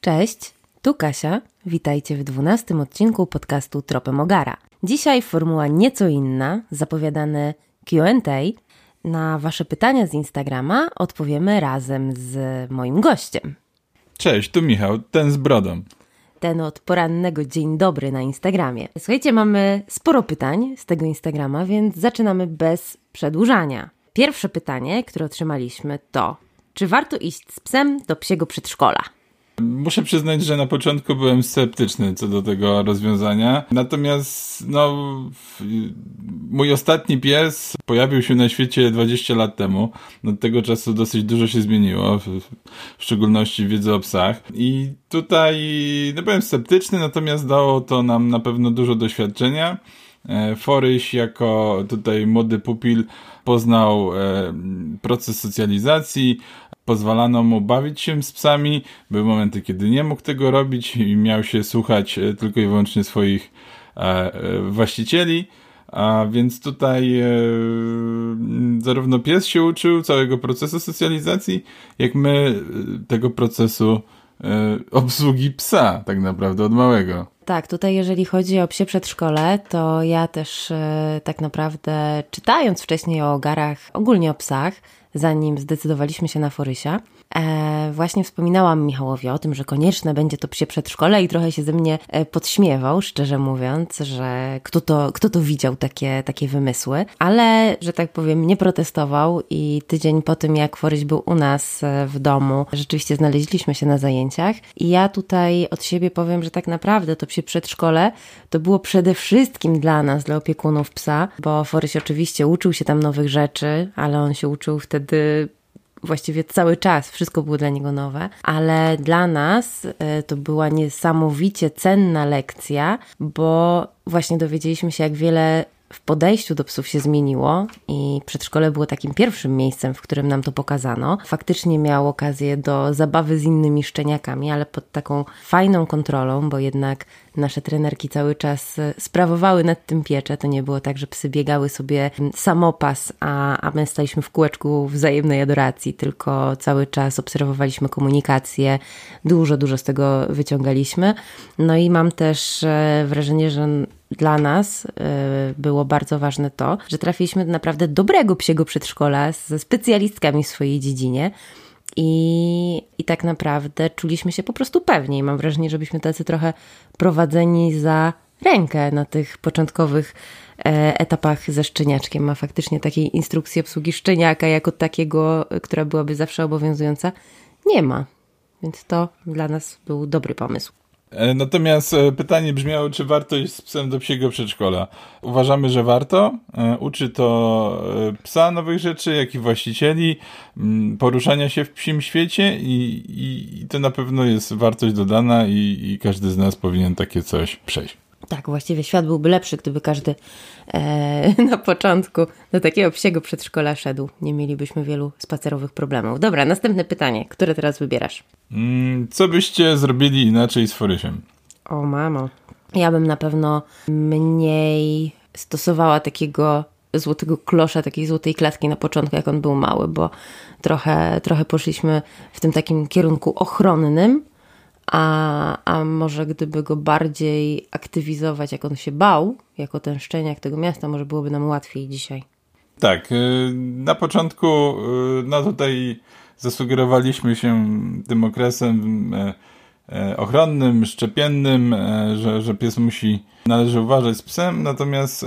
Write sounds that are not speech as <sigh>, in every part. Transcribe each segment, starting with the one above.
Cześć, tu Kasia. Witajcie w dwunastym odcinku podcastu Tropem Ogara. Dzisiaj formuła nieco inna, zapowiadane Q&A. Na wasze pytania z Instagrama odpowiemy razem z moim gościem. Cześć, tu Michał, ten z brodą. Ten od porannego dzień dobry na Instagramie. Słuchajcie, mamy sporo pytań z tego Instagrama, więc zaczynamy bez przedłużania. Pierwsze pytanie, które otrzymaliśmy to: czy warto iść z psem do psiego przedszkola? Muszę przyznać, że na początku byłem sceptyczny co do tego rozwiązania. Natomiast, no, mój ostatni pies pojawił się na świecie 20 lat temu. Od tego czasu dosyć dużo się zmieniło, w, szczególności wiedzy o psach. I tutaj, no, byłem sceptyczny, natomiast dało to nam na pewno dużo doświadczenia. E, Foryś jako tutaj młody pupil poznał e, proces socjalizacji, pozwalano mu bawić się z psami. Były momenty, kiedy nie mógł tego robić i miał się słuchać e, tylko i wyłącznie swoich właścicieli. A więc tutaj e, zarówno pies się uczył całego procesu socjalizacji, jak my tego procesu e, obsługi psa, tak naprawdę od małego. Tak, tutaj jeżeli chodzi o psie przedszkole, to ja też e, tak naprawdę czytając wcześniej o ogarach, ogólnie o psach, zanim zdecydowaliśmy się na Forysia, właśnie wspominałam Michałowi o tym, że konieczne będzie to psie przedszkole i trochę się ze mnie e, podśmiewał, szczerze mówiąc, że kto to, kto to widział takie, takie wymysły, ale, że tak powiem, nie protestował i tydzień po tym, jak Foryś był u nas e, w domu, rzeczywiście znaleźliśmy się na zajęciach. I ja tutaj od siebie powiem, że tak naprawdę to psie przedszkole to było przede wszystkim dla nas, dla opiekunów psa, bo Foryś oczywiście uczył się tam nowych rzeczy, ale on się uczył wtedy właściwie cały czas, wszystko było dla niego nowe, ale dla nas e, to była niesamowicie cenna lekcja, bo właśnie dowiedzieliśmy się, jak wiele w podejściu do psów się zmieniło i przedszkole było takim pierwszym miejscem, w którym nam to pokazano. Faktycznie miał okazję do zabawy z innymi szczeniakami, ale pod taką fajną kontrolą, bo jednak nasze trenerki cały czas e, sprawowały nad tym pieczę. To nie było tak, że psy biegały sobie samopas, a, a my staliśmy w kółeczku wzajemnej adoracji, tylko cały czas obserwowaliśmy komunikację. Dużo, dużo z tego wyciągaliśmy. No i mam też e, wrażenie, że dla nas y, było bardzo ważne to, że trafiliśmy do naprawdę dobrego psiego przedszkola ze specjalistkami w swojej dziedzinie. I, I tak naprawdę czuliśmy się po prostu pewniej. Mam wrażenie, że byliśmy tacy trochę prowadzeni za rękę na tych początkowych e, etapach ze szczeniaczkiem. A faktycznie takiej instrukcji obsługi szczeniaka jako takiego, która byłaby zawsze obowiązująca, nie ma. Więc to dla nas był dobry pomysł. E, natomiast e, pytanie brzmiało, czy warto iść z psem do psiego przedszkola. Uważamy, że warto. E, uczy to psa nowych rzeczy, jak i właścicieli, poruszania się w psim świecie i, i, i to na pewno jest wartość dodana i, i każdy z nas powinien takie coś przejść. Tak, właściwie świat byłby lepszy, gdyby każdy e, <laughs> na początku do takiego psiego przedszkola szedł. Nie mielibyśmy wielu spacerowych problemów. Dobra, następne pytanie. Które teraz wybierasz? Mm, co byście zrobili inaczej z Forysiem? O mamo. Ja bym na pewno mniej stosowała takiego złotego klosza, takiej złotej klatki na początku, jak on był mały, bo trochę, trochę poszliśmy w tym takim kierunku ochronnym, a, a może gdyby go bardziej aktywizować, jak on się bał, jako ten szczeniak tego miasta, może byłoby nam łatwiej dzisiaj. Tak, y, na początku, y, no tutaj zasugerowaliśmy się tym okresem y, ochronnym, szczepiennym, że, że pies musi, należy uważać z psem, natomiast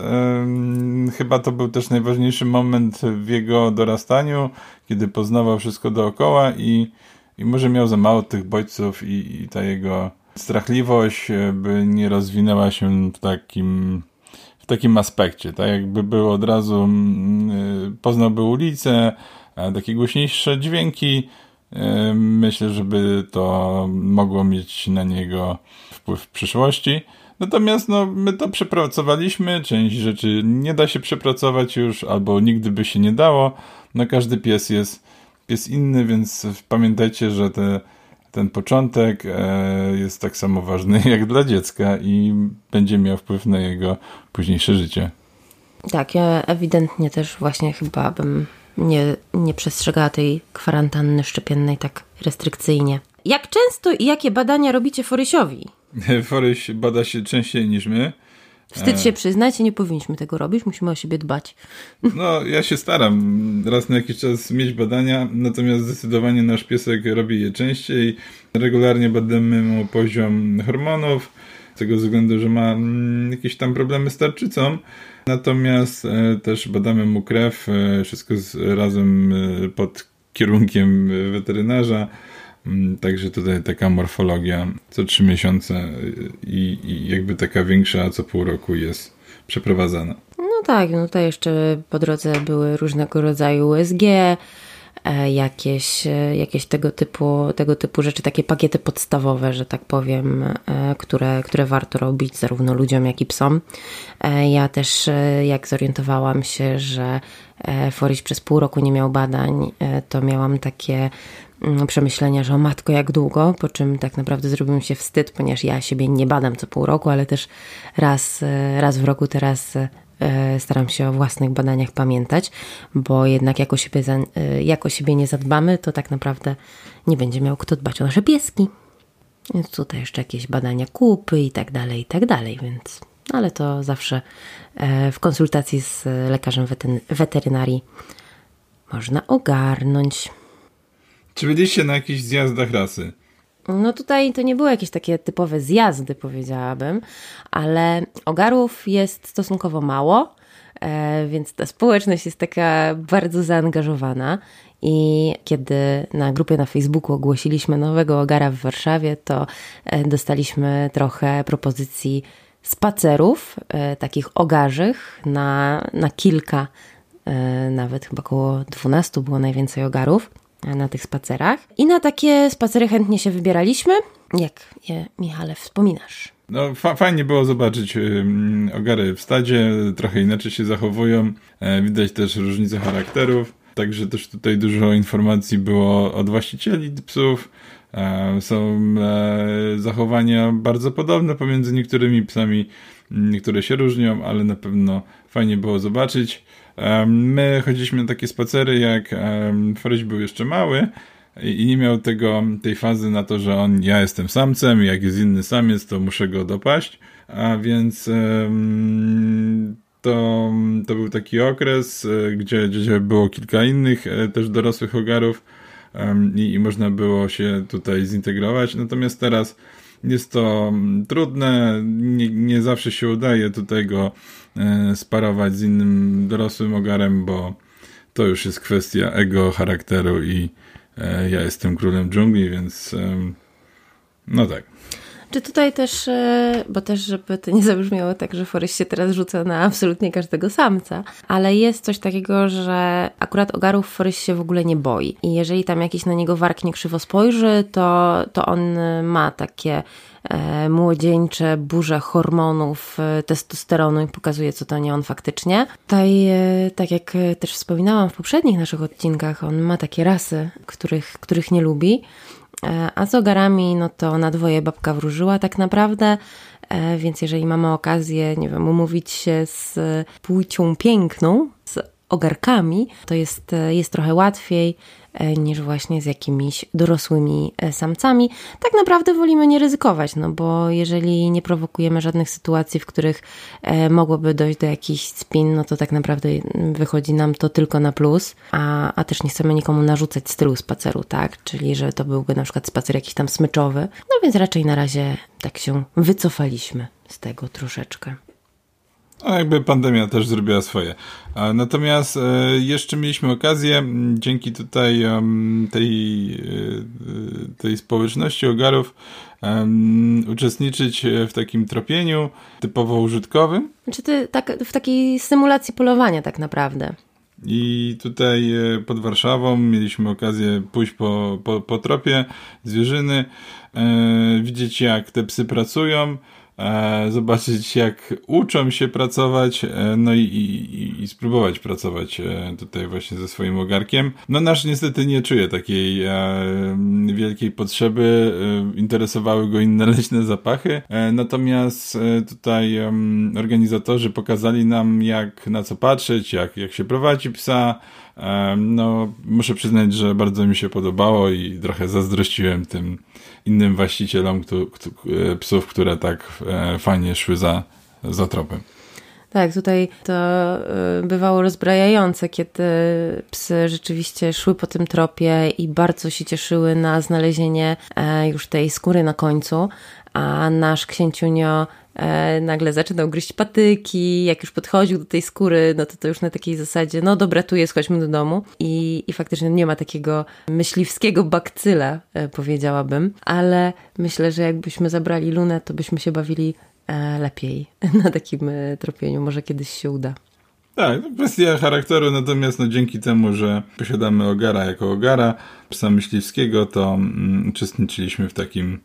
chyba to był też najważniejszy moment w jego dorastaniu, kiedy poznawał wszystko dookoła i i może miał za mało tych bodźców i, i ta jego strachliwość e, by nie rozwinęła się w takim w takim aspekcie, tak jakby był od razu mm, e, poznałby ulicę, takie głośniejsze dźwięki, e, myślę, żeby to mogło mieć na niego wpływ w przyszłości. Natomiast no, my to przepracowaliśmy, część rzeczy nie da się przepracować już, albo nigdy by się nie dało. No każdy pies jest jest inny, więc pamiętajcie, że te, ten początek e, jest tak samo ważny <laughs> jak dla dziecka i będzie miał wpływ na jego późniejsze życie. Tak, ja ewidentnie też właśnie chyba bym nie, nie przestrzegała tej kwarantanny szczepiennej tak restrykcyjnie. Jak często i jakie badania robicie Forysiowi? <laughs> Foryś bada się częściej niż my. Wstyd się przyznać, nie powinniśmy tego robić, musimy o siebie dbać. <laughs> No, ja się staram raz na jakiś czas mieć badania, natomiast zdecydowanie nasz piesek robi je częściej. Regularnie badamy mu poziom hormonów, z tego względu, że ma mm, jakieś tam problemy z tarczycą. Natomiast e, też badamy mu krew, e, wszystko razem e, pod kierunkiem weterynarza. Mm, także tutaj taka morfologia co trzy miesiące i, i, jakby taka większa co pół roku jest przeprowadzana. No tak, no tutaj jeszcze po drodze były różnego rodzaju USG, E, jakieś, e, jakieś tego, typu, tego typu rzeczy, takie pakiety podstawowe, że tak powiem, e, które, które warto robić zarówno ludziom, jak i psom. Ja też, jak zorientowałam się, że Foryś przez pół roku nie miał badań, to miałam takie przemyślenia, że o matko, jak długo, po czym tak naprawdę zrobił mi się wstyd, ponieważ ja siebie nie badam co pół roku, ale też raz, raz w roku teraz E, staram się o własnych badaniach pamiętać, bo jednak jak o siebie, e, jak o siebie nie zadbamy, to tak naprawdę nie będzie miał kto dbać o nasze pieski. Więc tutaj jeszcze jakieś badania kupy i tak dalej, i tak dalej, więc ale to zawsze e, w konsultacji z lekarzem weterynarii można ogarnąć. Czy byliście na jakichś zjazdach rasy? No tutaj to nie były jakieś takie typowe zjazdy, powiedziałabym, ale ogarów jest stosunkowo mało, e, więc ta społeczność jest taka bardzo zaangażowana. I kiedy na grupie na Facebooku ogłosiliśmy nowego ogara w Warszawie, to e, dostaliśmy trochę propozycji spacerów, e, takich ogarzych na, na kilka, nawet chyba około 12 było najwięcej ogarów na tych spacerach. I na takie spacery chętnie się wybieraliśmy. Jak je, Michale, wspominasz? No, fa fajnie było zobaczyć ogary w stadzie, trochę inaczej się zachowują. E, widać też różnice charakterów. Także też tutaj dużo informacji było od właścicieli psów. E, są e, zachowania bardzo podobne pomiędzy niektórymi psami, niektóre się różnią, ale na pewno fajnie było zobaczyć. My chodziliśmy na takie spacery, jak Foryś był jeszcze mały i nie miał tego, tej fazy na to, że on, ja jestem samcem, jak jest inny samiec, to muszę go dopaść, a więc to, to był taki okres, e, gdzie, gdzie było kilka innych e, też dorosłych ogarów i, i można było się tutaj zintegrować, natomiast teraz jest to trudne, nie, nie zawsze się udaje tutaj go E, sparować z innym dorosłym ogarem, bo to już jest kwestia ego, charakteru i e, ja jestem królem dżungli, więc no tak. Czy tutaj też, e, bo też, żeby to nie zabrzmiało tak, że Forest się teraz rzuca na absolutnie każdego samca, ale jest coś takiego, że akurat ogarów Forest się w ogóle nie boi. I jeżeli tam jakiś na niego wark nie krzywo spojrzy, to, to on ma takie e, młodzieńcze burze hormonów, e, testosteronu i pokazuje, co to nie on faktycznie. Tutaj, e, tak jak też wspominałam w poprzednich naszych odcinkach, on ma takie rasy, których, których nie lubi. E, a z ogarami, no to na dwoje babka wróżyła tak naprawdę, e, więc jeżeli mamy okazję, nie wiem, umówić się z płcią piękną, z ogarkami, to jest, jest trochę łatwiej. E, niż właśnie z jakimiś dorosłymi e, samcami. Tak naprawdę wolimy nie ryzykować, no bo jeżeli nie prowokujemy żadnych sytuacji, w których e, mogłoby dojść do jakichś spin, no to tak naprawdę wychodzi nam to tylko na plus, a, a też nie chcemy nikomu narzucać stylu spaceru, tak? Czyli, że to byłby na przykład spacer jakiś tam smyczowy. No więc raczej na razie tak się wycofaliśmy z tego troszeczkę. No jakby pandemia też zrobiła swoje. Natomiast e, jeszcze mieliśmy okazję dzięki tutaj tej, e, tej społeczności ogarów uczestniczyć w takim tropieniu typowo użytkowym. Czy ty tak, w takiej symulacji polowania tak naprawdę. I tutaj e, pod Warszawą mieliśmy okazję pójść po, po, po tropie zwierzyny, widzieć jak te psy pracują, E, zobaczyć jak uczą się pracować, e, no i, i, i, spróbować pracować e, tutaj właśnie ze swoim ogarkiem. No nasz niestety nie czuje takiej wielkiej potrzeby, interesowały go inne <laughs> leśne zapachy, natomiast tutaj organizatorzy pokazali nam jak na co patrzeć, jak, jak się prowadzi psa, no, muszę przyznać, że bardzo mi się podobało i trochę zazdrościłem tym innym właścicielom e, psów, które tak e, fajnie szły za, za tropem. Tak, tutaj to e, bywało rozbrajające, kiedy psy rzeczywiście szły po tym tropie i bardzo się cieszyły na znalezienie już tej skóry na końcu, a nasz księciunio e, nagle zaczynał gryźć patyki, jak już podchodził do tej skóry, no to to już na takiej zasadzie, no dobra, tu jest, chodźmy do domu. I, i faktycznie nie ma takiego myśliwskiego bakcyla, e, powiedziałabym, ale myślę, że jakbyśmy zabrali Lunę, to byśmy się bawili e, lepiej <laughs> na takim tropieniu. Może kiedyś się uda. Tak, kwestia charakteru, natomiast no, dzięki temu, że posiadamy Ogara jako Ogara, psa myśliwskiego, to mm, uczestniczyliśmy w takim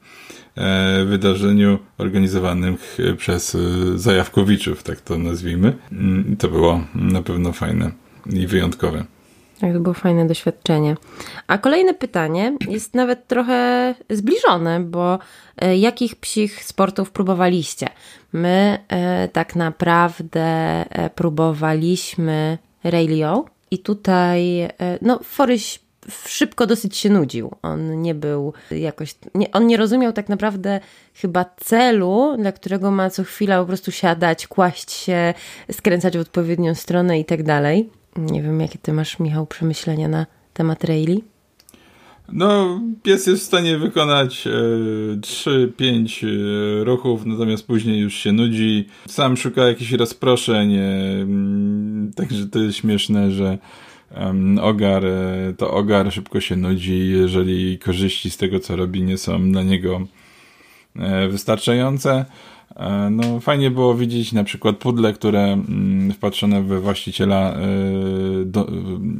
e, wydarzeniu organizowanym przez e, Zajawkowiczów, tak to nazwijmy. Mm, I to było na pewno fajne i wyjątkowe. Tak, to było fajne doświadczenie. A kolejne pytanie jest nawet trochę zbliżone, bo e, jakich psich sportów próbowaliście? My e, tak naprawdę e, próbowaliśmy Railio i tutaj, no, Foryś szybko dosyć się nudził. On nie był jakoś, nie, on nie rozumiał tak naprawdę chyba celu, dla którego ma co chwila po prostu siadać, kłaść się, skręcać w odpowiednią stronę i tak dalej. Nie wiem, jakie ty masz, Michał, przemyślenia na temat Rayleigh? No, pies jest w stanie wykonać e, 3-5 e, ruchów, natomiast później już się nudzi. Sam szuka jakichś rozproszeń, e, także to jest śmieszne, że ogar, e, to ogar szybko się nudzi, jeżeli korzyści z tego, co robi, nie są dla niego e, wystarczające. E, no, fajnie było widzieć na przykład pudle, które mm, wpatrzone we właściciela e, do,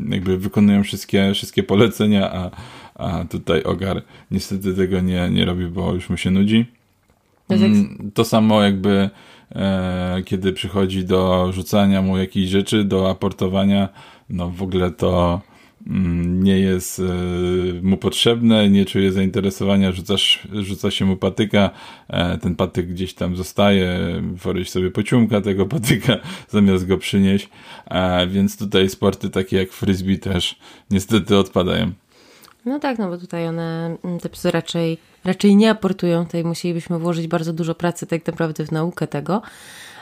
jakby wykonują wszystkie, wszystkie polecenia, a, a tutaj Ogar niestety tego nie, nie robi, bo już mu się nudzi. Mm, to samo jakby e, kiedy przychodzi do rzucania mu jakichś rzeczy, do aportowania, no w ogóle to nie jest e, mu potrzebne, nie czuje zainteresowania, rzucasz, rzuca się mu patyka, e, ten patyk gdzieś tam zostaje, Foryś sobie pociumka tego <laughs> patyka, zamiast go przynieść, e, więc tutaj sporty takie jak frisbee też niestety odpadają. No tak, no bo tutaj one, mm, te psy raczej, raczej nie aportują, tutaj musielibyśmy włożyć bardzo dużo pracy tak naprawdę w naukę tego,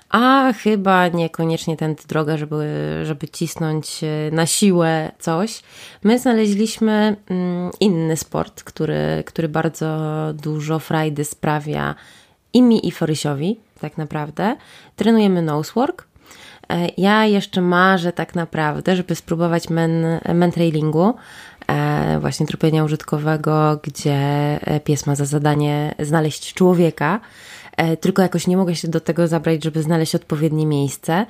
a chyba niekoniecznie tędy droga, żeby, żeby cisnąć e, na siłę coś. My znaleźliśmy mm, inny sport, który, który bardzo dużo frajdy sprawia i mi, i Forysiowi, tak naprawdę. Trenujemy nosework. E, ja jeszcze marzę tak naprawdę, żeby spróbować men, men trailingu, e, właśnie trupienia użytkowego, gdzie pies ma za zadanie znaleźć człowieka, tylko jakoś nie mogę się do tego zabrać, żeby znaleźć odpowiednie miejsce.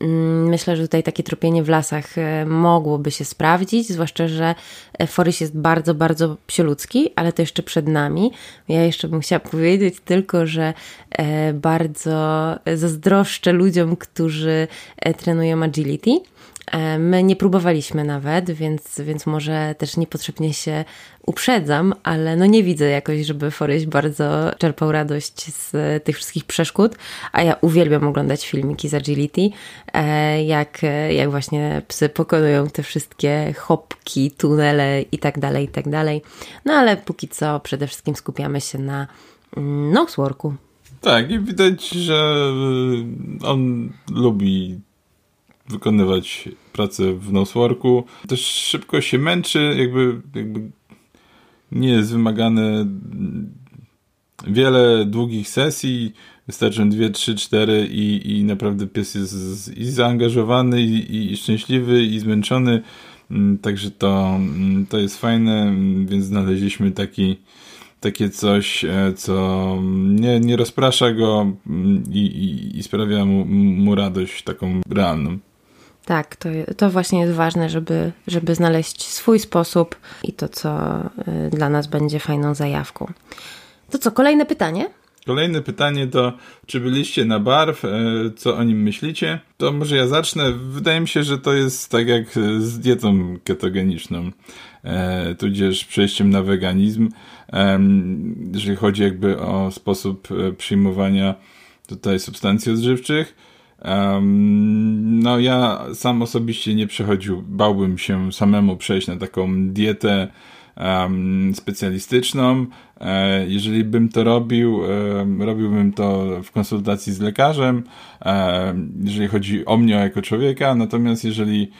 Mm, myślę, że tutaj takie tropienie w lasach e, mogłoby się sprawdzić, zwłaszcza, że e, Forys jest bardzo, bardzo psioludzki, ale to jeszcze przed nami. Ja jeszcze bym chciała <laughs> powiedzieć tylko, że bardzo zazdroszczę ludziom, którzy trenują agility E, my nie próbowaliśmy nawet, więc, więc może też niepotrzebnie się uprzedzam, ale no nie widzę jakoś, żeby Foryś bardzo czerpał radość z tych wszystkich przeszkód, a ja uwielbiam oglądać filmiki z Agility, e, jak, jak właśnie psy pokonują te wszystkie hopki, tunele i tak dalej, i tak dalej. No ale póki co przede wszystkim skupiamy się na mm, noseworku. Tak, i widać, że on lubi wykonywać pracę w noseworku. Też szybko się męczy, jakby, jakby nie jest wymagane wiele długich sesji, wystarczą dwie, trzy, cztery i, i naprawdę pies jest i zaangażowany, i, i szczęśliwy, i zmęczony. Mm, także to, mm, to jest fajne, więc znaleźliśmy taki, takie coś, e, co nie, nie rozprasza go i, i, i sprawia mu, mu radość taką realną. Tak, to, to właśnie jest ważne, żeby, żeby znaleźć swój sposób i to, co y, dla nas będzie fajną zajawką. To co, kolejne pytanie? Kolejne pytanie to, czy byliście na barw, e, co o nim myślicie? To może ja zacznę. Wydaje mi się, że to jest tak jak z dietą ketogeniczną, e, tudzież przejściem na weganizm, jeżeli chodzi jakby o sposób e, przyjmowania tutaj substancji odżywczych Um, no ja sam osobiście nie przechodził, bałbym się samemu przejść na taką dietę um, specjalistyczną. E, jeżeli bym to robił, e, robiłbym to w konsultacji z lekarzem, e, jeżeli chodzi o mnie jako człowieka, natomiast jeżeli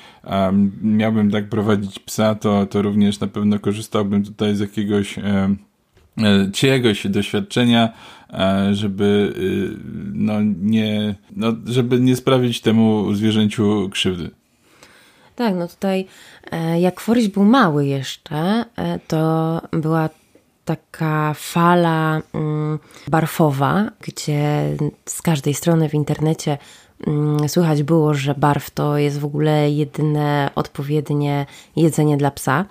miałbym tak prowadzić psa, to, to również na pewno korzystałbym tutaj z jakiegoś czyjegoś doświadczenia, żeby no nie, no, żeby nie sprawić temu zwierzęciu krzywdy. Tak, no tutaj jak Foryś był mały jeszcze, to była taka fala mm, barfowa, gdzie z każdej strony w internecie mm, słychać było, że barw to jest w ogóle jedyne odpowiednie jedzenie dla psa.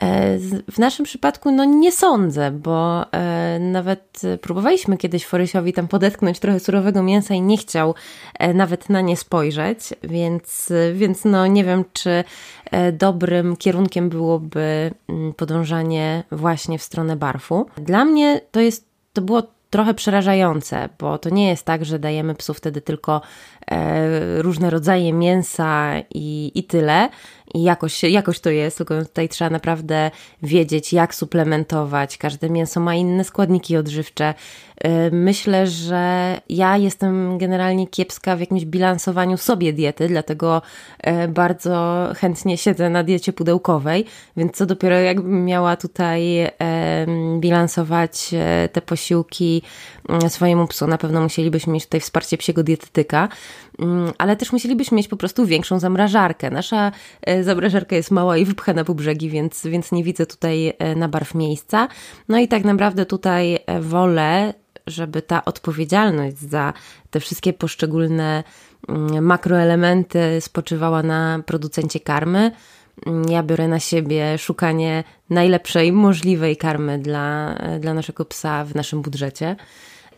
E, w naszym przypadku no nie sądzę, bo e, nawet próbowaliśmy kiedyś Forysiowi tam podetknąć trochę surowego mięsa i nie chciał e, nawet na nie spojrzeć, więc, więc no nie wiem, czy dobrym kierunkiem byłoby mm, podążanie właśnie w stronę barfu. Dla mnie to jest, to było trochę przerażające, bo to nie jest tak, że dajemy psu wtedy tylko e, różne rodzaje mięsa i, i tyle. I jakoś, jakoś to jest, tylko tutaj trzeba naprawdę wiedzieć, jak suplementować. Każde mięso ma inne składniki odżywcze. E, myślę, że ja jestem generalnie kiepska w jakimś bilansowaniu sobie diety, dlatego e, bardzo chętnie siedzę na diecie pudełkowej, więc co dopiero jakbym miała tutaj bilansować te posiłki swojemu psu, na pewno musielibyśmy mieć tutaj wsparcie psiego dietetyka, mm, ale też musielibyśmy mieć po prostu większą zamrażarkę. Nasza zamrażarka jest mała i wypchana po brzegi, więc, więc nie widzę tutaj na barw miejsca. No i tak naprawdę tutaj wolę żeby ta odpowiedzialność za te wszystkie poszczególne mm, makroelementy spoczywała na producencie karmy. Mm, ja biorę na siebie szukanie najlepszej możliwej karmy dla, dla naszego psa w naszym budżecie.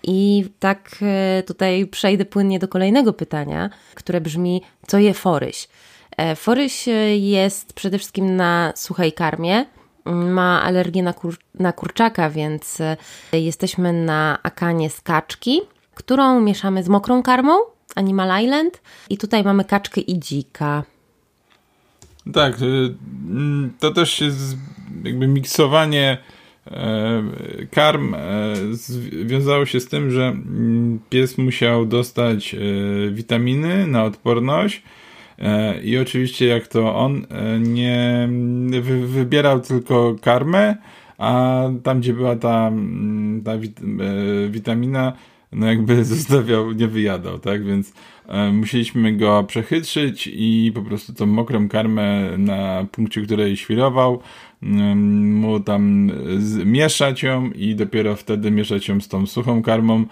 I tak e, tutaj przejdę płynnie do kolejnego pytania, które brzmi: co je foryś? E, foryś jest przede wszystkim na suchej karmie, ma alergię na, kur na kurczaka, więc e, jesteśmy na akanie z kaczki, którą mieszamy z mokrą karmą, Animal Island. I tutaj mamy kaczkę i dzika. Tak, y, mm, to też jest jakby miksowanie e, karm e, wiązało się z tym, że mm, pies musiał dostać witaminy na odporność, E, I oczywiście jak to on e, nie wy, wybierał tylko karmę, a tam gdzie była ta, mm, ta wit, e, witamina, no jakby <laughs> zostawiał, nie wyjadał, tak? Więc musieliśmy go przechytrzyć i po prostu tą mokrą karmę na punkcie, której świrował, mm, mu tam mieszać ją i dopiero wtedy mieszać ją z tą suchą karmą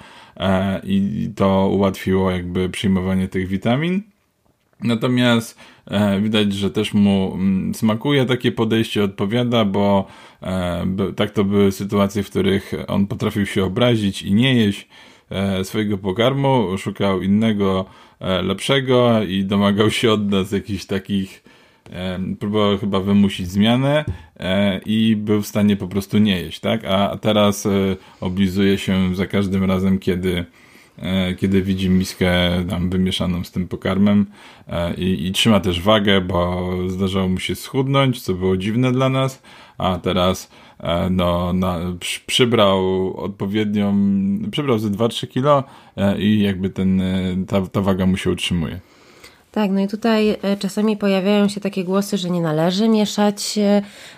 i to ułatwiło jakby przyjmowanie tych witamin. Natomiast e, widać, że też mu mm, smakuje takie podejście, odpowiada, bo e, tak to były sytuacje, w których on potrafił się obrazić i nie jeść e, swojego pokarmu, szukał innego, e, lepszego i domagał się od nas jakichś takich, e, próbował chyba wymusić zmianę e, i był w stanie po prostu nie jeść, tak? A teraz oblizuje się za każdym razem, kiedy kiedy widzi miskę tam wymieszaną z tym pokarmem e, i, i, trzyma też wagę, bo zdarzało mu się schudnąć, co było dziwne dla nas, a teraz e, no, na, przybrał odpowiednią, przybrał ze 2-3 kilo i jakby ten, ta, ta waga mu się utrzymuje. Tak, no i tutaj e, czasami pojawiają się takie głosy, że nie należy mieszać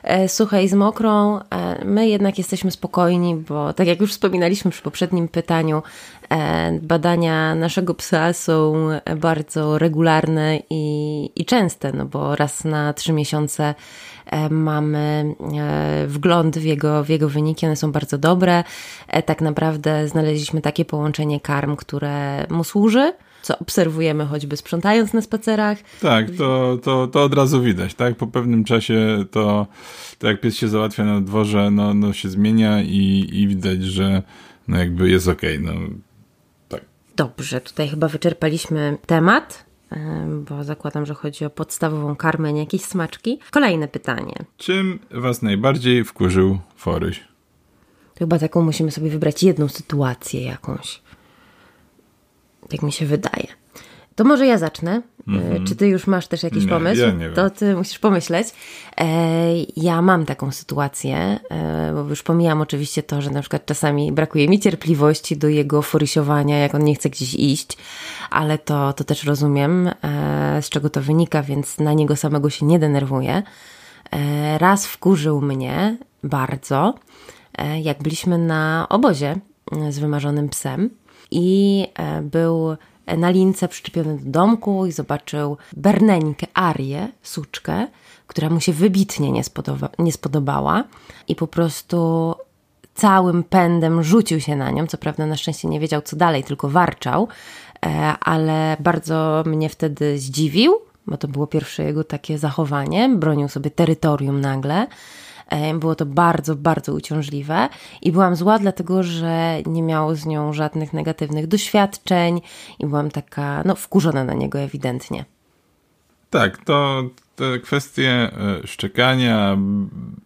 e, suchej z mokrą. E, my jednak jesteśmy spokojni, bo tak jak już wspominaliśmy przy poprzednim pytaniu, badania naszego psa są bardzo regularne i, i częste, no bo raz na trzy miesiące mamy wgląd w jego, w jego wyniki, one są bardzo dobre. Tak naprawdę znaleźliśmy takie połączenie karm, które mu służy co obserwujemy choćby sprzątając na spacerach. Tak, to, to, to od razu widać, tak? Po pewnym czasie to, to jak pies się załatwia na dworze, no, no się zmienia i, i widać, że no jakby jest okej, okay, no tak. Dobrze, tutaj chyba wyczerpaliśmy temat bo zakładam, że chodzi o podstawową karmę, nie jakieś smaczki. Kolejne pytanie. Czym was najbardziej wkurzył Foryś? To chyba taką musimy sobie wybrać jedną sytuację jakąś. Tak mi się wydaje. To może ja zacznę. Mm-hmm. Czy ty już masz też jakiś nie, pomysł? Ja nie to ty musisz pomyśleć. E, ja mam taką sytuację, e, bo już pomijam oczywiście to, że na przykład czasami brakuje mi cierpliwości do jego forysiowania, jak on nie chce gdzieś iść, ale to, to też rozumiem, e, z czego to wynika, więc na niego samego się nie denerwuję. E, raz wkurzył mnie bardzo, e, jak byliśmy na obozie z wymarzonym psem i był na lince przyczepiony do domku i zobaczył berneńkę, Arię, suczkę, która mu się wybitnie nie, spodoba, nie spodobała i po prostu całym pędem rzucił się na nią. Co prawda na szczęście nie wiedział co dalej, tylko warczał, e, ale bardzo mnie wtedy zdziwił, bo to było pierwsze jego takie zachowanie. Bronił sobie terytorium nagle. Było to bardzo, bardzo uciążliwe i byłam zła, dlatego że nie miał z nią żadnych negatywnych doświadczeń i byłam taka, no, wkurzona na niego ewidentnie. Tak, to te kwestie e, szczekania,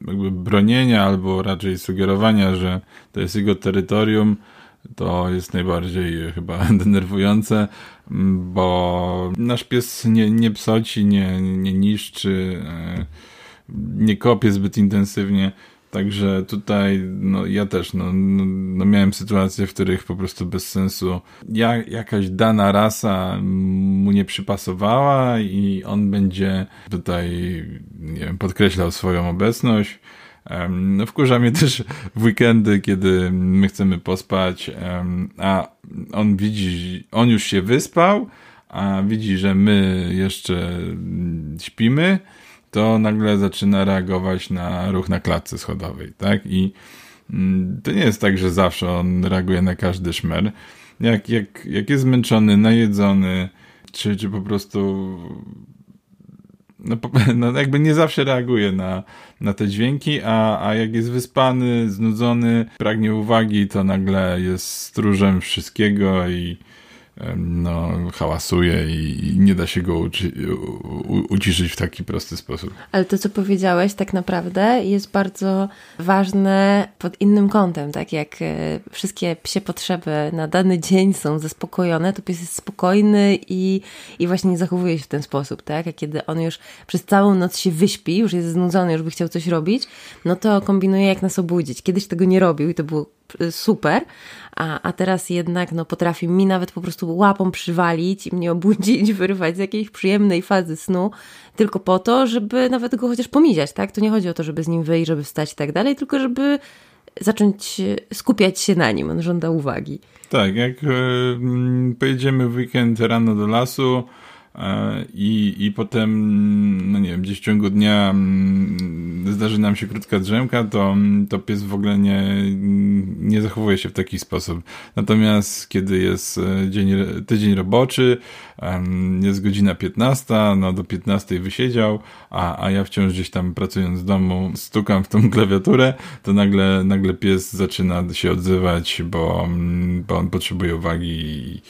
jakby bronienia albo raczej sugerowania, że to jest jego terytorium, to jest najbardziej chyba <laughs> denerwujące, bo nasz pies nie, nie psoci, nie, nie niszczy. Yy nie kopię zbyt intensywnie. Także tutaj no, ja też no, no, no, miałem sytuacje, w których po prostu bez sensu ja, jakaś dana rasa mu nie przypasowała i on będzie tutaj nie wiem, podkreślał swoją obecność. No, wkurza mnie <laughs> też w weekendy, kiedy my chcemy pospać, a on widzi, on już się wyspał, a widzi, że my jeszcze śpimy to nagle zaczyna reagować na ruch na klatce schodowej, tak? I mm, to nie jest tak, że zawsze on reaguje na każdy szmer. Jak, jak, jak jest zmęczony, najedzony, czy, czy po prostu no, <laughs> no jakby nie zawsze reaguje na, na te dźwięki, a, a jak jest wyspany, znudzony, pragnie uwagi, to nagle jest stróżem wszystkiego i no, hałasuje i, nie da się go uci uciszyć w taki prosty sposób. Ale to, co powiedziałeś, tak naprawdę jest bardzo ważne pod innym kątem, tak jak e, wszystkie psie potrzeby na dany dzień są zaspokojone, to pies jest spokojny i, i właśnie zachowuje się w ten sposób, tak? A kiedy on już przez całą noc się wyśpi, już jest znudzony, już by chciał coś robić, no to kombinuje jak nas obudzić. Kiedyś tego nie robił i to było super, a, a teraz jednak no, potrafi mi nawet po prostu łapą przywalić i mnie obudzić, <laughs> wyrwać z jakiejś przyjemnej fazy snu, tylko po to, żeby nawet go chociaż pomiziać, tak? To nie chodzi o to, żeby z nim wyjść, żeby wstać i tak dalej, tylko żeby zacząć skupiać się na nim, on żąda uwagi. Tak, jak y, pojedziemy w weekend rano do lasu, I, I potem, no nie wiem, gdzieś w ciągu dnia mm, zdarzy nam się krótka drzemka, to, to pies w ogóle nie, nie zachowuje się w taki sposób. Natomiast kiedy jest e, dzień, tydzień roboczy, jest godzina 15, no do 15 wysiedział, a, a ja wciąż gdzieś tam pracując w domu stukam w tą klawiaturę, to nagle, nagle pies zaczyna się odzywać, bo, bo on potrzebuje uwagi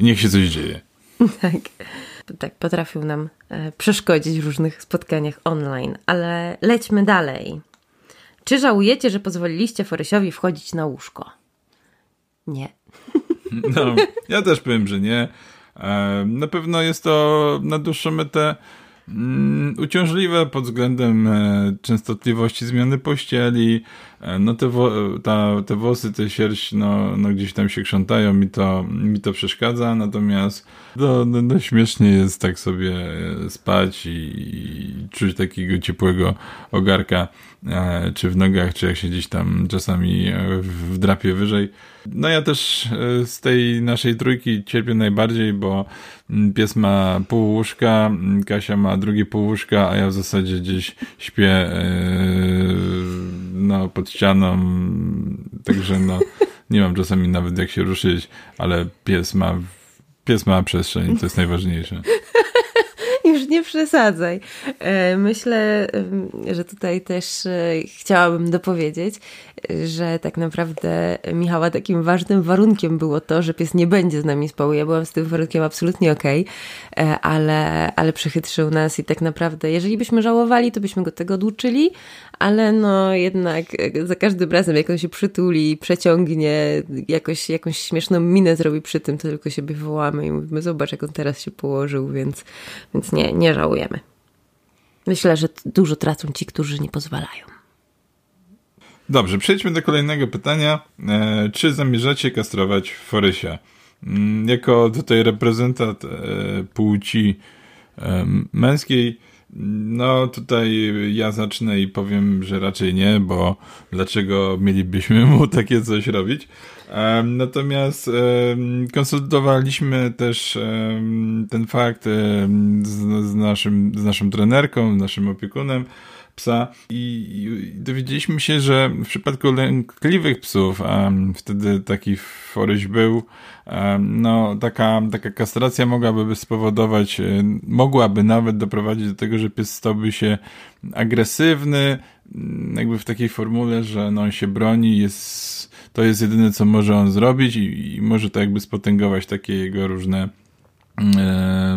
i niech się coś dzieje. <laughs> Tak tak potrafił nam e, przeszkodzić w różnych spotkaniach online. Ale lećmy dalej. Czy żałujecie, że pozwoliliście Forysiowi wchodzić na łóżko? Nie. No, ja też powiem, że nie. E, na pewno jest to na dłuższą metę mm, uciążliwe pod względem e, częstotliwości zmiany pościeli, no te, wo, ta, te włosy, te sierść, no, no gdzieś tam się krzątają, mi to, mi to przeszkadza, natomiast no, no, no śmiesznie jest tak sobie e, spać i, i czuć takiego ciepłego ogarka, e, czy w nogach, czy jak się gdzieś tam czasami wdrapie wyżej. No ja też z tej naszej trójki cierpię najbardziej, bo mm, pies ma pół łóżka, mm, Kasia ma drugie pół łóżka, a ja w zasadzie gdzieś śpię no, pod ścianą, także no, nie mam czasami nawet jak się ruszyć, ale pies ma, pies ma przestrzeń, to jest najważniejsze. Nie przesadzaj. E, myślę, że tutaj też e, chciałabym dopowiedzieć, że tak naprawdę Michała takim ważnym warunkiem było to, że pies nie będzie z nami spał. Ja byłam z tym warunkiem absolutnie okej, okay, ale, ale przechytrzył nas i tak naprawdę, jeżeli byśmy żałowali, to byśmy go tego oduczyli, ale no jednak za każdym razem, jak on się przytuli, przeciągnie, jakoś, jakąś śmieszną minę zrobi przy tym, to tylko siebie wołamy i mówimy, zobacz jak on teraz się położył, więc, więc nie, nie żałujemy. Myślę, że dużo tracą ci, którzy nie pozwalają. Dobrze, przejdźmy do kolejnego pytania. E, czy zamierzacie kastrować Forysia? Mm, jako tutaj reprezentant e, płci e, męskiej, no tutaj ja zacznę i powiem, że raczej nie, bo dlaczego mielibyśmy mu takie coś robić? Natomiast konsultowaliśmy też ten fakt z, z, naszym, z naszą trenerką, naszym opiekunem psa i, dowiedzieliśmy się, że w przypadku lękliwych psów, wtedy taki foryś był, no taka, taka kastracja mogłaby spowodować, e, mogłaby nawet doprowadzić do tego, że pies stałby się agresywny, jakby w takiej formule, że no on się broni, jest to jest jedyne, co może on zrobić i, i może to jakby spotęgować takie jego różne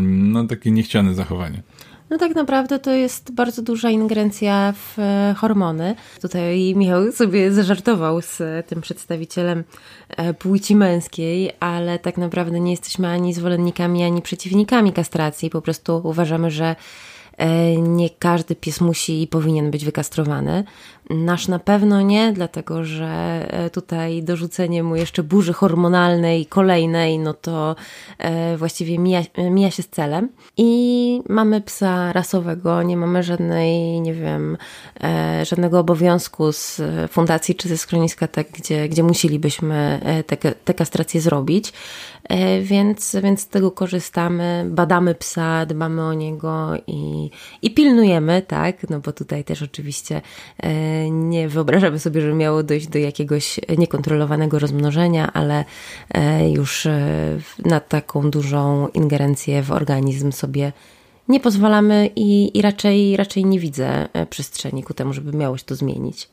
no takie niechciane zachowanie. No tak naprawdę to jest bardzo duża ingerencja w e, hormony. Tutaj Michał sobie zażartował z tym przedstawicielem e, płci męskiej, ale tak naprawdę nie jesteśmy ani zwolennikami, ani przeciwnikami kastracji. Po prostu uważamy, że e, nie każdy pies musi i powinien być wykastrowany. Nasz na pewno nie, dlatego że e, tutaj dorzucenie mu jeszcze burzy hormonalnej kolejnej, no to e, właściwie mija, mija się z celem. I mamy psa rasowego, nie mamy żadnej, nie wiem, e, żadnego obowiązku z fundacji czy ze schroniska, tak, gdzie, gdzie musielibyśmy te, te kastracje zrobić. Więc, więc z tego korzystamy, badamy psa, dbamy o niego i, i pilnujemy, tak, no bo tutaj też oczywiście nie wyobrażamy sobie, że miało dojść do jakiegoś niekontrolowanego rozmnożenia, ale e, już e, na taką dużą ingerencję w organizm sobie nie pozwalamy i, i raczej, raczej nie widzę e, przestrzeni ku temu, żeby miało się to zmienić.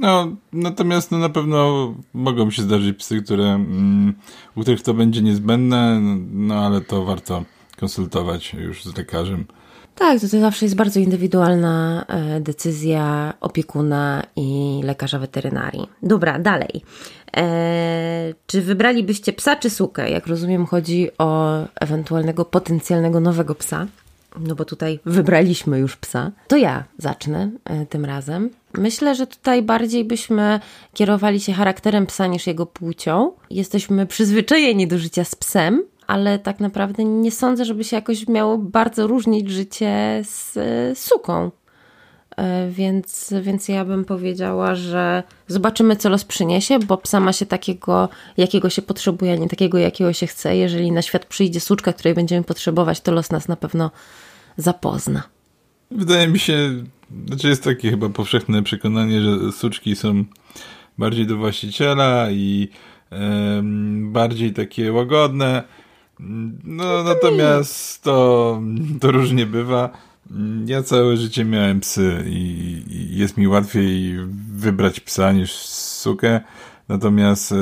No, natomiast no, na pewno mogą się zdarzyć psy, które, mm, u których to będzie niezbędne, no ale to warto konsultować już z lekarzem. Tak, to, to zawsze jest bardzo indywidualna e, decyzja opiekuna i lekarza weterynarii. Dobra, dalej. E, czy wybralibyście psa czy sukę? Jak rozumiem, chodzi o ewentualnego potencjalnego nowego psa. No bo tutaj wybraliśmy już psa. To ja zacznę e, tym razem. Myślę, że tutaj bardziej byśmy kierowali się charakterem psa niż jego płcią. Jesteśmy przyzwyczajeni do życia z psem, ale tak naprawdę nie sądzę, żeby się jakoś miało bardzo różnić życie z suką. E, więc, więc ja bym powiedziała, że zobaczymy, co los przyniesie, bo psa ma się takiego, jakiego się potrzebuje, a nie takiego, jakiego się chce. Jeżeli na świat przyjdzie suczka, której będziemy potrzebować, to los nas na pewno zapozna. Wydaje mi się, znaczy jest takie chyba powszechne przekonanie, że suczki są bardziej do właściciela i bardziej takie łagodne. No, natomiast to, to różnie bywa. Ja całe życie miałem psy i, jest mi łatwiej wybrać psa niż sukę. Natomiast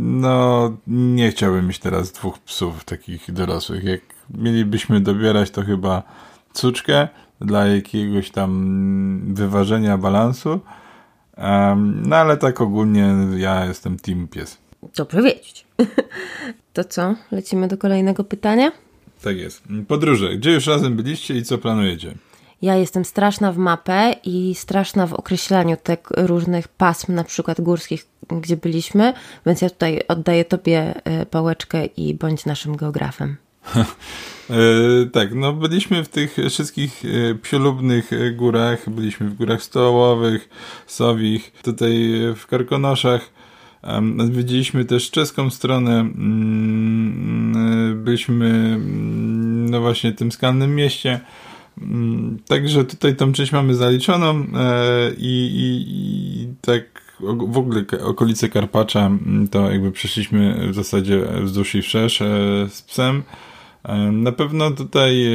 no, nie chciałbym mieć teraz dwóch psów takich dorosłych. Jak mielibyśmy dobierać, to chyba cuczkę dla jakiegoś tam wyważenia balansu. No ale tak ogólnie ja jestem team pies. Dobrze wiedzieć. <laughs> To co? Lecimy do kolejnego pytania? Tak jest. Podróże. Gdzie już razem byliście i co planujecie? Ja jestem straszna w mapę i straszna w określaniu tych różnych pasm, na przykład górskich, gdzie byliśmy, więc ja tutaj oddaję Tobie e, pałeczkę i bądź naszym geografem. <laughs> e, tak, no byliśmy w tych wszystkich e, psiolubnych górach, byliśmy w górach stołowych, sowich, tutaj w Karkonoszach, Odwiedziliśmy też czeską stronę. Mm, byliśmy mm, no właśnie w tym skalnym mieście. Mm, także tutaj tą część mamy zaliczoną e, i, i, i tak w ogóle okolice Karpacza to jakby przeszliśmy w zasadzie wzdłuż i wszerz e, z psem. Na pewno tutaj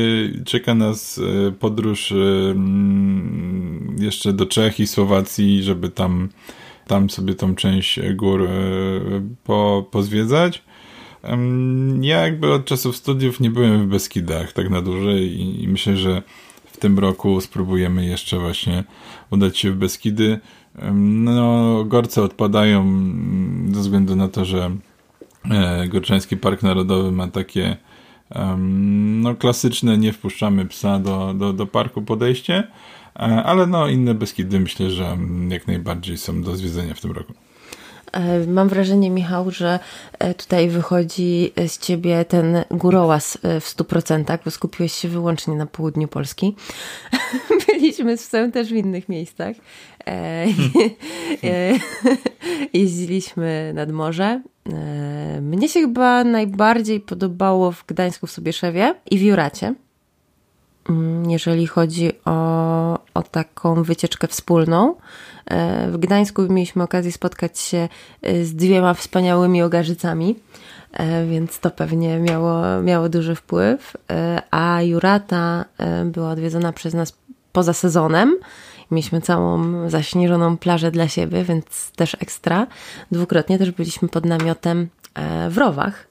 czeka nas podróż mm, jeszcze do Czech i Słowacji, żeby tam, tam sobie tą część gór po, pozwiedzać. Ja jakby od czasów studiów nie byłem w Beskidach tak na dłużej i myślę, że w tym roku spróbujemy jeszcze właśnie udać się w Beskidy. No, gorce odpadają mm, ze względu na to, że e, Gorczański Park Narodowy ma takie no, klasyczne, nie wpuszczamy psa do, do, do parku podejście, e, ale no, inne Beskidy myślę, że jak najbardziej są do zwiedzenia w tym roku. E, mam wrażenie, Michał, że e, tutaj wychodzi z ciebie ten górołaz e, w 100%, bo skupiłeś się wyłącznie na południu Polski. <laughs> Byliśmy z psem też w innych miejscach. <laughs> <laughs> Jeździliśmy nad morze. Mnie się chyba najbardziej podobało w Gdańsku w Sobieszewie i w Juracie. Mm, jeżeli chodzi o, o taką wycieczkę wspólną. E, w Gdańsku mieliśmy okazję spotkać się e, z dwiema wspaniałymi ogarzycami, e, więc to pewnie miało, miało duży wpływ. A Jurata była odwiedzona przez nas poza sezonem. Mieliśmy całą zaśnieżoną plażę dla siebie, więc też ekstra. Dwukrotnie też byliśmy pod namiotem w Rowach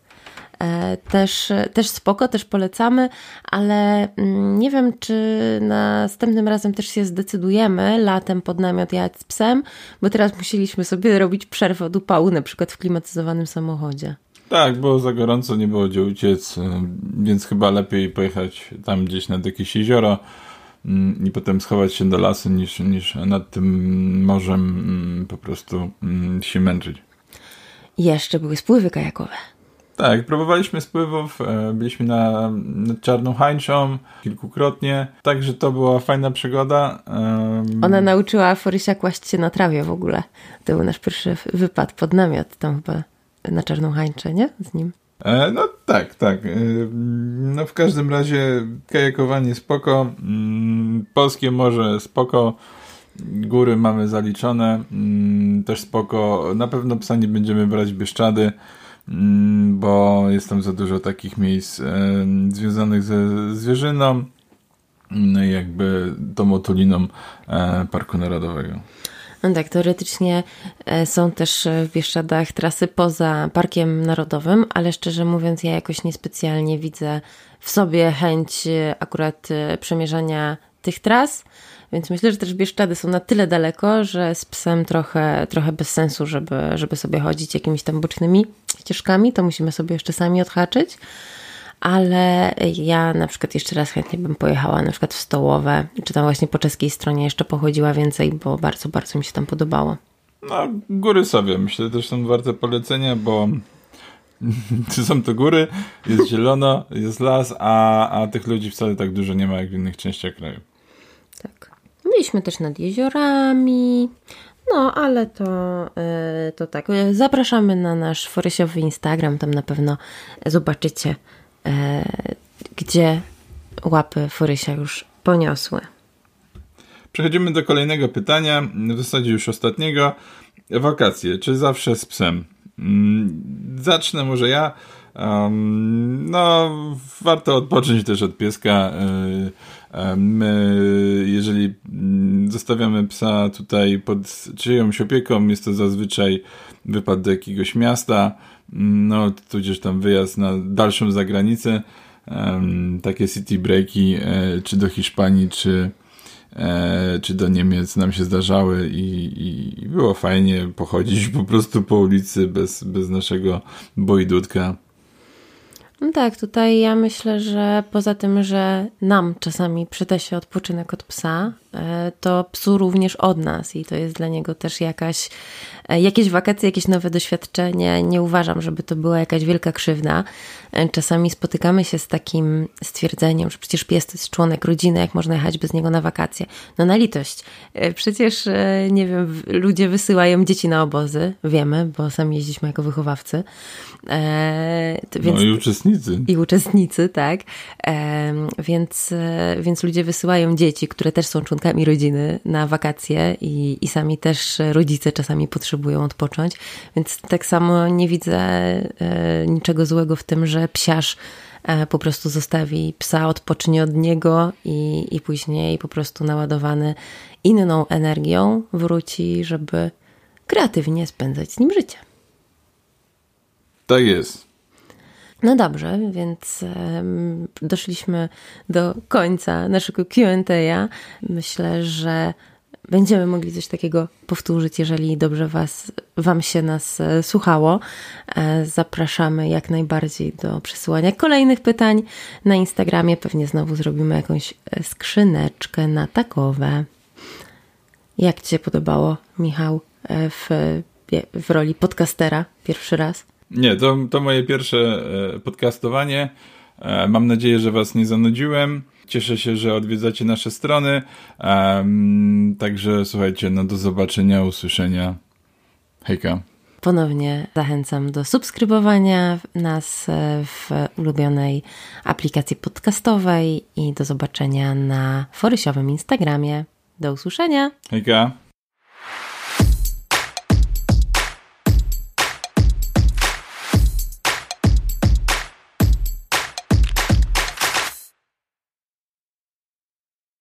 też, też spoko, też polecamy, ale mm, nie wiem, czy następnym razem też się zdecydujemy latem pod namiot jechać z psem, bo teraz musieliśmy sobie robić przerwę od upału, na przykład w klimatyzowanym samochodzie. Tak, było za gorąco, nie było gdzie uciec, e, więc chyba lepiej pojechać tam gdzieś nad jakieś jezioro mm, i potem schować się do lasu niż, niż nad tym morzem mm, po prostu się męczyć. Jeszcze były spływy kajakowe. Tak, próbowaliśmy spływów, e, byliśmy na, nad Czarną Hańczą kilkukrotnie, także to była fajna przygoda. Ona nauczyła Forysia kłaść się na trawie w ogóle. To był nasz pierwszy wypad pod namiot tam chyba na Czarną Hańczę, nie? Z nim. E, no tak, tak. E, no w każdym razie kajakowanie spoko, mm, polskie morze spoko, góry mamy zaliczone, mm, też spoko. Na pewno psa nie będziemy brać Bieszczady, bo jest tam za dużo takich miejsc e, związanych ze zwierzyną, no jakby tą otuliną e, Parku Narodowego. No tak, teoretycznie e, są też w Bieszczadach trasy poza Parkiem Narodowym, ale szczerze mówiąc ja jakoś niespecjalnie widzę w sobie chęć akurat przemierzania tych tras. Więc myślę, że też Bieszczady są na tyle daleko, że z psem trochę, trochę bez sensu, żeby, żeby sobie chodzić jakimiś tam bocznymi ścieżkami. To musimy sobie jeszcze sami odhaczyć. Ale ja na przykład jeszcze raz chętnie bym pojechała na przykład w Stołowe, czy tam właśnie po czeskiej stronie jeszcze pochodziła więcej, bo bardzo, bardzo mi się tam podobało. No, góry sobie myślę też są warte polecenia, bo <laughs> są to góry, jest zielono, jest las, a, a tych ludzi wcale tak dużo nie ma jak w innych częściach kraju. Byliśmy też nad jeziorami. No, ale to, e, to tak. Zapraszamy na nasz forysiowy Instagram. Tam na pewno zobaczycie, e, gdzie łapy forysia już poniosły. Przechodzimy do kolejnego pytania, w zasadzie już ostatniego. Wakacje, czy zawsze z psem? Mm, zacznę może ja. No, warto odpocząć też od pieska. E, my, jeżeli mm, zostawiamy psa tutaj pod czyjąś opieką, jest to zazwyczaj wypad do jakiegoś miasta, mm, no, tudzież tam wyjazd na dalszą zagranicę. Takie city breaki, e, czy do Hiszpanii, czy, e, czy do Niemiec nam się zdarzały i, i, było fajnie pochodzić po prostu po ulicy bez, bez naszego bojdutka. No tak, tutaj ja myślę, że poza tym, że nam czasami przyda się odpoczynek od psa, to psu również od nas i to jest dla niego też jakaś, e, jakieś wakacje, jakieś nowe doświadczenie. Nie uważam, żeby to była jakaś wielka krzywda. E, czasami spotykamy się z takim stwierdzeniem, że przecież pies to jest członek rodziny, jak można jechać bez niego na wakacje. No na litość. Przecież, nie wiem, ludzie wysyłają dzieci na obozy, wiemy, bo sami jeździliśmy jako wychowawcy. Więc... No i uczestnicy. I uczestnicy, tak. Więc, e, więc ludzie wysyłają dzieci, które też są członkami rodziny na wakacje i, i sami też rodzice czasami potrzebują odpocząć. Więc tak samo nie widzę e, niczego złego w tym, że psiarz e, po prostu zostawi psa, odpocznie od niego i, i później po prostu naładowany inną energią wróci, żeby kreatywnie spędzać z nim życie. Tak jest. No dobrze, więc doszliśmy do końca naszego QA. Myślę, że będziemy mogli coś takiego powtórzyć, jeżeli dobrze was, Wam się nas e, słuchało. E, zapraszamy jak najbardziej do przesyłania kolejnych pytań na Instagramie. Pewnie znowu zrobimy jakąś e, skrzyneczkę na takowe. Jak Ci się podobało, Michał, w, w roli podcastera pierwszy raz? Nie, to, to moje pierwsze podcastowanie. Mam nadzieję, że Was nie zanudziłem. Cieszę się, że odwiedzacie nasze strony. Um, także słuchajcie, no do zobaczenia, usłyszenia. Hejka. Ponownie zachęcam do subskrybowania nas w ulubionej aplikacji podcastowej i do zobaczenia na forysiowym Instagramie. Do usłyszenia. Hejka.